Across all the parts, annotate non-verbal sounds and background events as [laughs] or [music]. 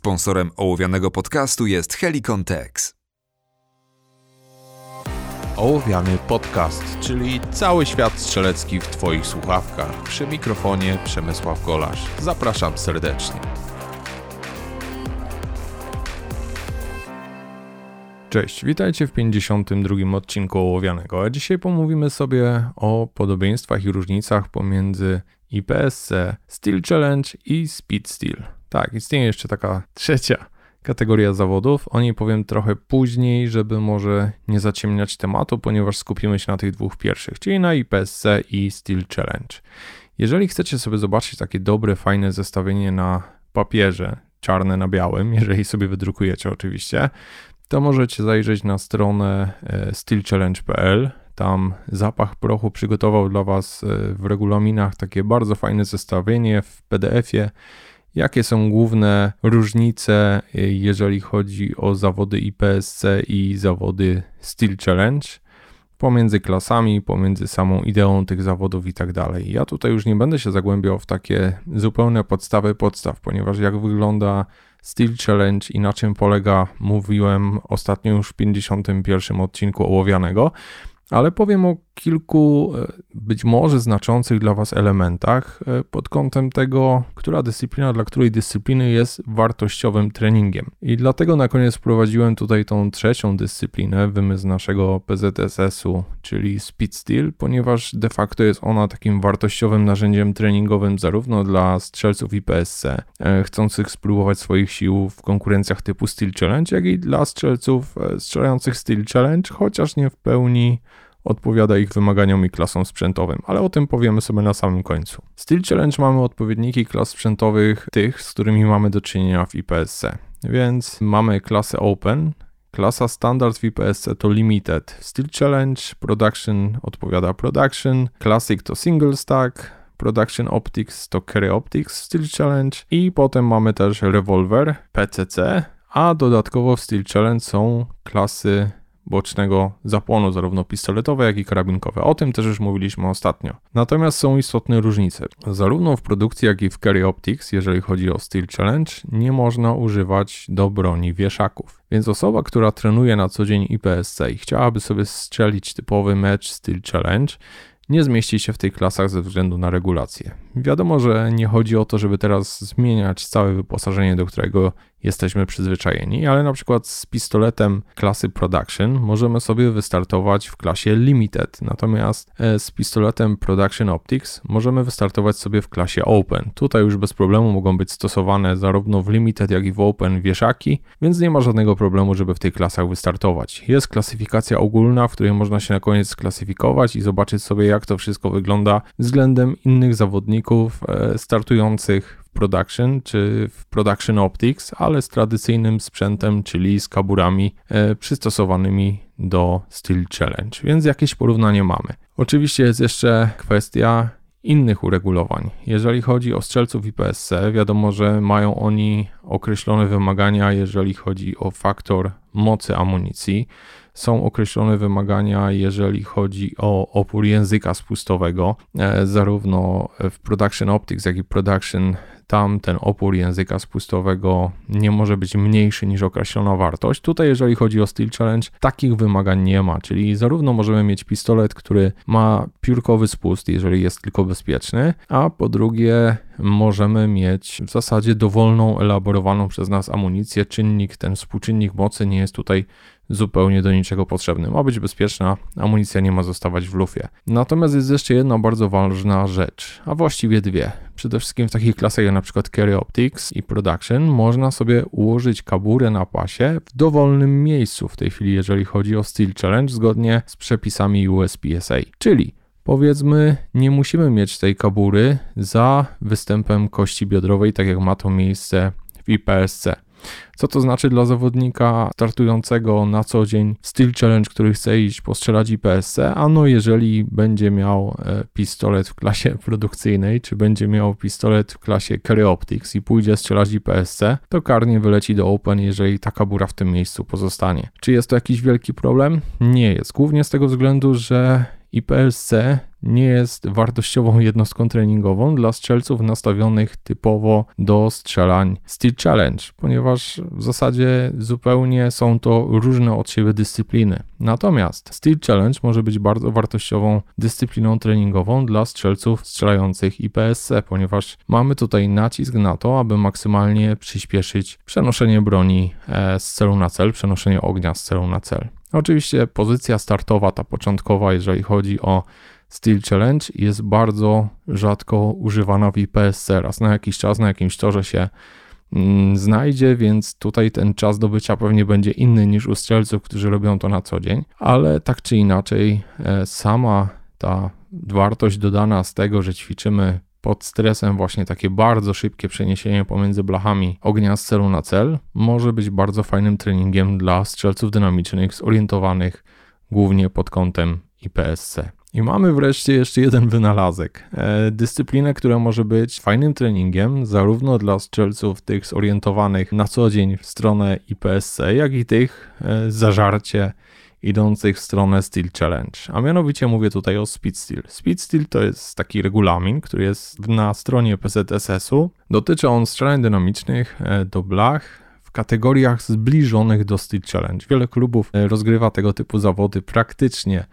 Sponsorem ołowianego podcastu jest Helicon Tex. Ołowiany podcast, czyli cały świat strzelecki w Twoich słuchawkach. Przy mikrofonie Przemysław Golasz. Zapraszam serdecznie. Cześć, witajcie w 52 odcinku Ołowianego, a dzisiaj pomówimy sobie o podobieństwach i różnicach pomiędzy IPSC, Steel Challenge i Speed Steel. Tak, istnieje jeszcze taka trzecia kategoria zawodów. O niej powiem trochę później, żeby może nie zaciemniać tematu, ponieważ skupimy się na tych dwóch pierwszych, czyli na IPSC i Steel Challenge. Jeżeli chcecie sobie zobaczyć takie dobre, fajne zestawienie na papierze, czarne na białym, [laughs] jeżeli sobie wydrukujecie oczywiście, to możecie zajrzeć na stronę e, steelchallenge.pl. Tam zapach prochu przygotował dla Was e, w regulaminach takie bardzo fajne zestawienie w PDF-ie Jakie są główne różnice, y, jeżeli chodzi o zawody IPSC i zawody Steel Challenge? Pomiędzy klasami, pomiędzy samą ideą tych zawodów i tak dalej. Ja tutaj już nie będę się zagłębiał w takie zupełne podstawy podstaw, ponieważ jak wygląda Steel Challenge i na czym polega, mówiłem ostatnio już w 51 odcinku ołowianego, ale powiem o kilku e, być może znaczących dla Was elementach e, pod kątem tego, która dyscyplina dla której dyscypliny jest wartościowym treningiem. I dlatego na koniec wprowadziłem tutaj tą trzecią dyscyplinę, wymysł naszego PZSS-u, czyli Speed Steel, ponieważ de facto jest ona takim wartościowym narzędziem treningowym zarówno dla strzelców IPSC, e, chcących spróbować swoich sił w konkurencjach typu Steel Challenge, jak i dla strzelców strzelających Steel Challenge, chociaż nie w pełni odpowiada ich wymaganiom i klasom sprzętowym, ale o tym powiemy sobie na samym końcu. Steel Challenge mamy odpowiedniki klas sprzętowych tych, z którymi mamy do czynienia w IPSC. Więc mamy klasę Open, klasa Standard w IPSC to Limited, Steel Challenge, Production odpowiada Production, Classic to Single Stack, Production Optics to Carry Optics Steel Challenge. I potem mamy też Revolver, PCC, a dodatkowo w Steel Challenge są klasy bocznego zapłonu, zarówno pistoletowe, jak i karabinkowe. O tym też już mówiliśmy ostatnio. Natomiast są istotne różnice. Zarówno w produkcji, jak i w Carry Optics, jeżeli chodzi o Steel Challenge, nie można używać do broni wieszaków. Więc osoba, która trenuje na co dzień IPSC i chciałaby sobie strzelić typowy mecz Steel Challenge, nie zmieści się w tych klasach ze względu na regulacje. Wiadomo, że nie chodzi o to, żeby teraz zmieniać całe wyposażenie, do którego jesteśmy przyzwyczajeni, ale na przykład z pistoletem klasy Production możemy sobie wystartować w klasie Limited, natomiast e, z pistoletem Production Optics możemy wystartować sobie w klasie Open. Tutaj już bez problemu mogą być stosowane zarówno w Limited, jak i w Open wieszaki, więc nie ma żadnego problemu, żeby w tych klasach wystartować. Jest klasyfikacja ogólna, w której można się na koniec sklasyfikować i zobaczyć sobie, jak to wszystko wygląda względem innych zawodników e, startujących production czy w production optics, ale z tradycyjnym sprzętem, czyli z kaburami e, przystosowanymi do Steel Challenge, więc jakieś porównanie mamy. Oczywiście jest jeszcze kwestia innych uregulowań. Jeżeli chodzi o strzelców IPSC, wiadomo, że mają oni określone wymagania, jeżeli chodzi o faktor mocy amunicji. Są określone wymagania, jeżeli chodzi o opór języka spustowego, e, zarówno w Production Optics, jak i Production tam ten opór języka spustowego nie może być mniejszy niż określona wartość. Tutaj, jeżeli chodzi o Steel Challenge, takich wymagań nie ma, czyli zarówno możemy mieć pistolet, który ma piórkowy spust, jeżeli jest tylko bezpieczny, a po drugie możemy mieć w zasadzie dowolną, elaborowaną przez nas amunicję. Czynnik, ten współczynnik mocy nie jest tutaj zupełnie do niczego potrzebny. Ma być bezpieczna, amunicja nie ma zostawać w lufie. Natomiast jest jeszcze jedna bardzo ważna rzecz, a właściwie dwie. Przede wszystkim w takich klasach jak przykład Carry Optics i Production można sobie ułożyć kaburę na pasie w dowolnym miejscu w tej chwili, jeżeli chodzi o Steel Challenge, zgodnie z przepisami USPSA. Czyli Powiedzmy, nie musimy mieć tej kabury za występem kości biodrowej, tak jak ma to miejsce w IPSC. Co to znaczy dla zawodnika startującego na co dzień Steel Challenge, który chce iść postrzelać IPSC? Ano, jeżeli będzie miał e, pistolet w klasie [laughs] produkcyjnej, czy będzie miał pistolet w klasie Carry Optics i pójdzie strzelać IPSC, to karnie wyleci do Open, jeżeli taka bura w tym miejscu pozostanie. Czy jest to jakiś wielki problem? Nie jest. Głównie z tego względu, że IPSC nie jest wartościową jednostką treningową dla strzelców nastawionych typowo do strzelań Steel Challenge, ponieważ w zasadzie zupełnie są to różne od siebie dyscypliny. Natomiast Steel Challenge może być bardzo wartościową dyscypliną treningową dla strzelców strzelających IPSC, ponieważ mamy tutaj nacisk na to, aby maksymalnie przyspieszyć przenoszenie broni e, z celu na cel, przenoszenie ognia z celu na cel. Oczywiście pozycja startowa, ta początkowa, jeżeli chodzi o Steel Challenge, jest bardzo rzadko używana w IPSC. Raz na jakiś czas na jakimś torze się mm, znajdzie, więc tutaj ten czas dobycia pewnie będzie inny niż u strzelców, którzy robią to na co dzień, ale tak czy inaczej, e, sama ta wartość dodana z tego, że ćwiczymy pod stresem właśnie takie bardzo szybkie przeniesienie pomiędzy blachami ognia z celu na cel może być bardzo fajnym treningiem dla strzelców dynamicznych zorientowanych głównie pod kątem IPSC. I mamy wreszcie jeszcze jeden wynalazek. E, dyscyplinę, która może być fajnym treningiem zarówno dla strzelców tych zorientowanych na co dzień w stronę IPSC, jak i tych e, zażarcie idących w stronę Steel Challenge. A mianowicie mówię tutaj o Speed Steel. Speed Steel to jest taki regulamin, który jest na stronie PZSS-u. Dotyczy on strzelań dynamicznych e, do blach w kategoriach zbliżonych do Steel Challenge. Wiele klubów e, rozgrywa tego typu zawody praktycznie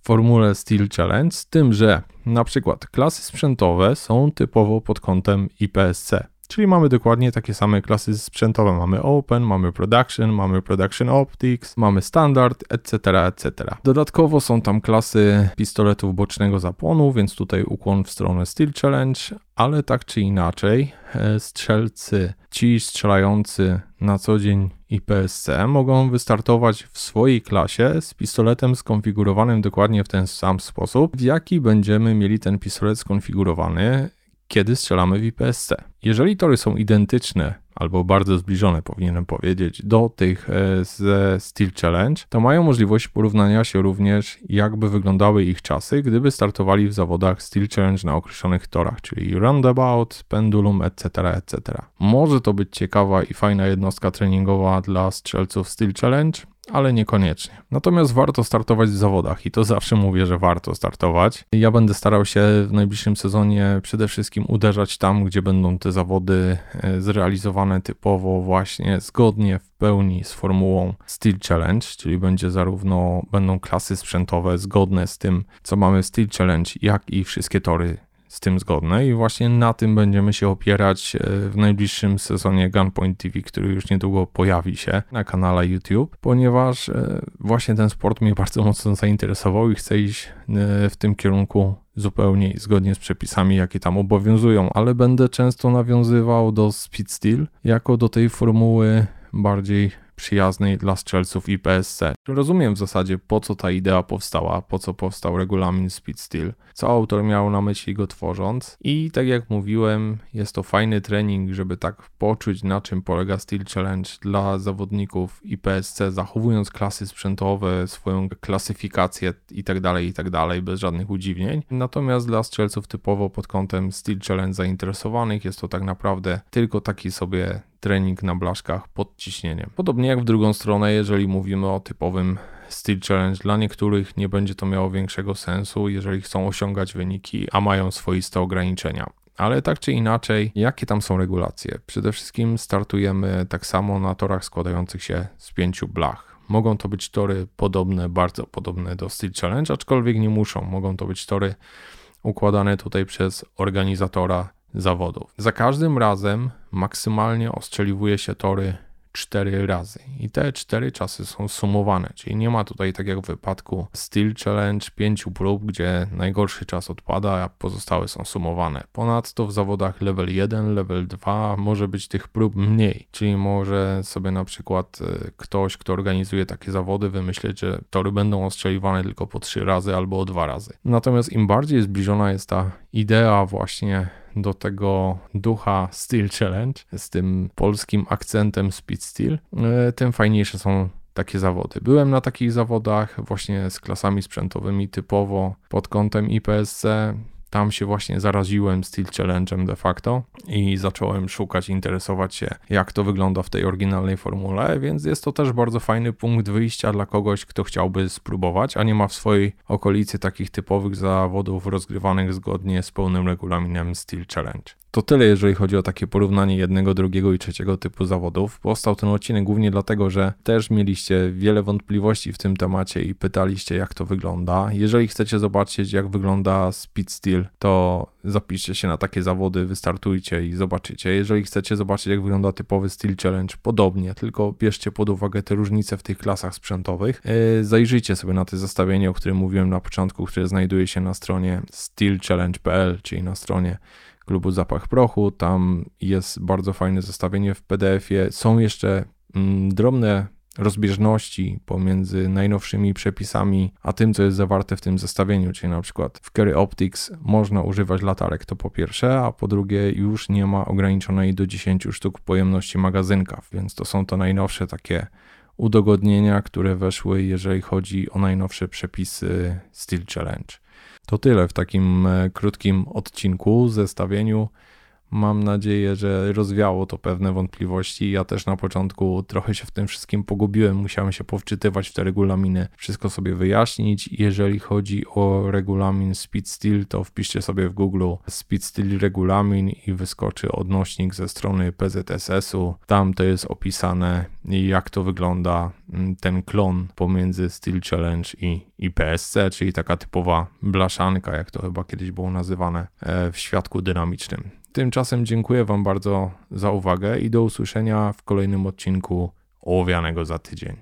w formule Steel Challenge, z tym, że na przykład klasy sprzętowe są typowo pod kątem IPSC. Czyli mamy dokładnie takie same klasy sprzętowe. Mamy Open, mamy Production, mamy Production Optics, mamy Standard, etc., etc. Dodatkowo są tam klasy pistoletów bocznego zapłonu, więc tutaj ukłon w stronę Steel Challenge, ale tak czy inaczej e, strzelcy, ci strzelający na co dzień IPSC mogą wystartować w swojej klasie z pistoletem skonfigurowanym dokładnie w ten sam sposób, w jaki będziemy mieli ten pistolet skonfigurowany kiedy strzelamy w IPSC. Jeżeli tory są identyczne albo bardzo zbliżone, powinienem powiedzieć, do tych e, ze Steel Challenge, to mają możliwość porównania się również, jakby wyglądały ich czasy, gdyby startowali w zawodach Steel Challenge na określonych torach, czyli roundabout, pendulum, etc., etc. Może to być ciekawa i fajna jednostka treningowa dla strzelców Steel Challenge, ale niekoniecznie. Natomiast warto startować w zawodach i to zawsze mówię, że warto startować. Ja będę starał się w najbliższym sezonie przede wszystkim uderzać tam, gdzie będą te zawody e, zrealizowane typowo właśnie zgodnie w pełni z formułą Steel Challenge, czyli będzie zarówno będą klasy sprzętowe zgodne z tym, co mamy w Steel Challenge, jak i wszystkie tory z tym zgodne i właśnie na tym będziemy się opierać e, w najbliższym sezonie Gunpoint TV, który już niedługo pojawi się na kanale YouTube, ponieważ e, właśnie ten sport mnie bardzo mocno zainteresował i chcę iść e, w tym kierunku zupełnie zgodnie z przepisami, jakie tam obowiązują, ale będę często nawiązywał do Speed Steel jako do tej formuły bardziej przyjaznej dla strzelców IPSC. Rozumiem w zasadzie po co ta idea powstała, po co powstał regulamin Speed Steel, co autor miał na myśli go tworząc i tak jak mówiłem, jest to fajny trening, żeby tak poczuć na czym polega Steel Challenge dla zawodników IPSC, zachowując klasy sprzętowe, swoją klasyfikację itd., tak itd., tak bez żadnych udziwnień. Natomiast dla strzelców typowo pod kątem Steel Challenge zainteresowanych jest to tak naprawdę tylko taki sobie trening na blaszkach pod ciśnieniem. Podobnie jak w drugą stronę, jeżeli mówimy o typowym Steel Challenge, dla niektórych nie będzie to miało większego sensu, jeżeli chcą osiągać wyniki, a mają swoiste ograniczenia. Ale tak czy inaczej, jakie tam są regulacje? Przede wszystkim startujemy tak samo na torach składających się z pięciu blach. Mogą to być tory podobne, bardzo podobne do Steel Challenge, aczkolwiek nie muszą. Mogą to być tory układane tutaj przez organizatora zawodów. Za każdym razem maksymalnie ostrzeliwuje się tory cztery razy i te cztery czasy są sumowane, czyli nie ma tutaj tak jak w wypadku Steel Challenge pięciu prób, gdzie najgorszy czas odpada, a pozostałe są sumowane. Ponadto w zawodach level 1, level 2 może być tych prób mniej, czyli może sobie na przykład e, ktoś, kto organizuje takie zawody wymyśleć, że tory będą ostrzeliwane tylko po trzy razy albo o dwa razy. Natomiast im bardziej zbliżona jest ta idea właśnie do tego ducha Steel Challenge z tym polskim akcentem Speed Steel, e, tym fajniejsze są takie zawody. Byłem na takich zawodach właśnie z klasami sprzętowymi typowo pod kątem IPSC. Tam się właśnie zaraziłem Steel Challenge'em de facto i zacząłem szukać, interesować się, jak to wygląda w tej oryginalnej formule, więc jest to też bardzo fajny punkt wyjścia dla kogoś, kto chciałby spróbować, a nie ma w swojej okolicy takich typowych zawodów rozgrywanych zgodnie z pełnym regulaminem Steel Challenge. To tyle, jeżeli chodzi o takie porównanie jednego, drugiego i trzeciego typu zawodów. Powstał ten odcinek głównie dlatego, że też mieliście wiele wątpliwości w tym temacie i pytaliście, jak to wygląda. Jeżeli chcecie zobaczyć, jak wygląda Speed Steel, to zapiszcie się na takie zawody, wystartujcie i zobaczycie. Jeżeli chcecie zobaczyć, jak wygląda typowy Steel Challenge, podobnie, tylko bierzcie pod uwagę te różnice w tych klasach sprzętowych. Yy, zajrzyjcie sobie na to zestawienie, o którym mówiłem na początku, które znajduje się na stronie steelchallenge.pl, czyli na stronie klubu Zapach Prochu. Tam jest bardzo fajne zestawienie w PDF-ie. Są jeszcze mm, drobne rozbieżności pomiędzy najnowszymi przepisami, a tym, co jest zawarte w tym zestawieniu, czyli na przykład w Carry Optics można używać latarek, to po pierwsze, a po drugie już nie ma ograniczonej do 10 sztuk pojemności magazynka, więc to są to najnowsze takie udogodnienia, które weszły, jeżeli chodzi o najnowsze przepisy Steel Challenge. To tyle w takim e, krótkim odcinku, zestawieniu. Mam nadzieję, że rozwiało to pewne wątpliwości. Ja też na początku trochę się w tym wszystkim pogubiłem, musiałem się powczytywać w te regulaminy, wszystko sobie wyjaśnić. Jeżeli chodzi o regulamin Speed Steel, to wpiszcie sobie w Google Speed Steel regulamin i wyskoczy odnośnik ze strony PZSS-u. Tam to jest opisane, jak to wygląda mm, ten klon pomiędzy Steel Challenge i, i PSC, czyli taka typowa blaszanka, jak to chyba kiedyś było nazywane e, w świadku dynamicznym. Tymczasem dziękuję Wam bardzo za uwagę i do usłyszenia w kolejnym odcinku ołowianego za tydzień.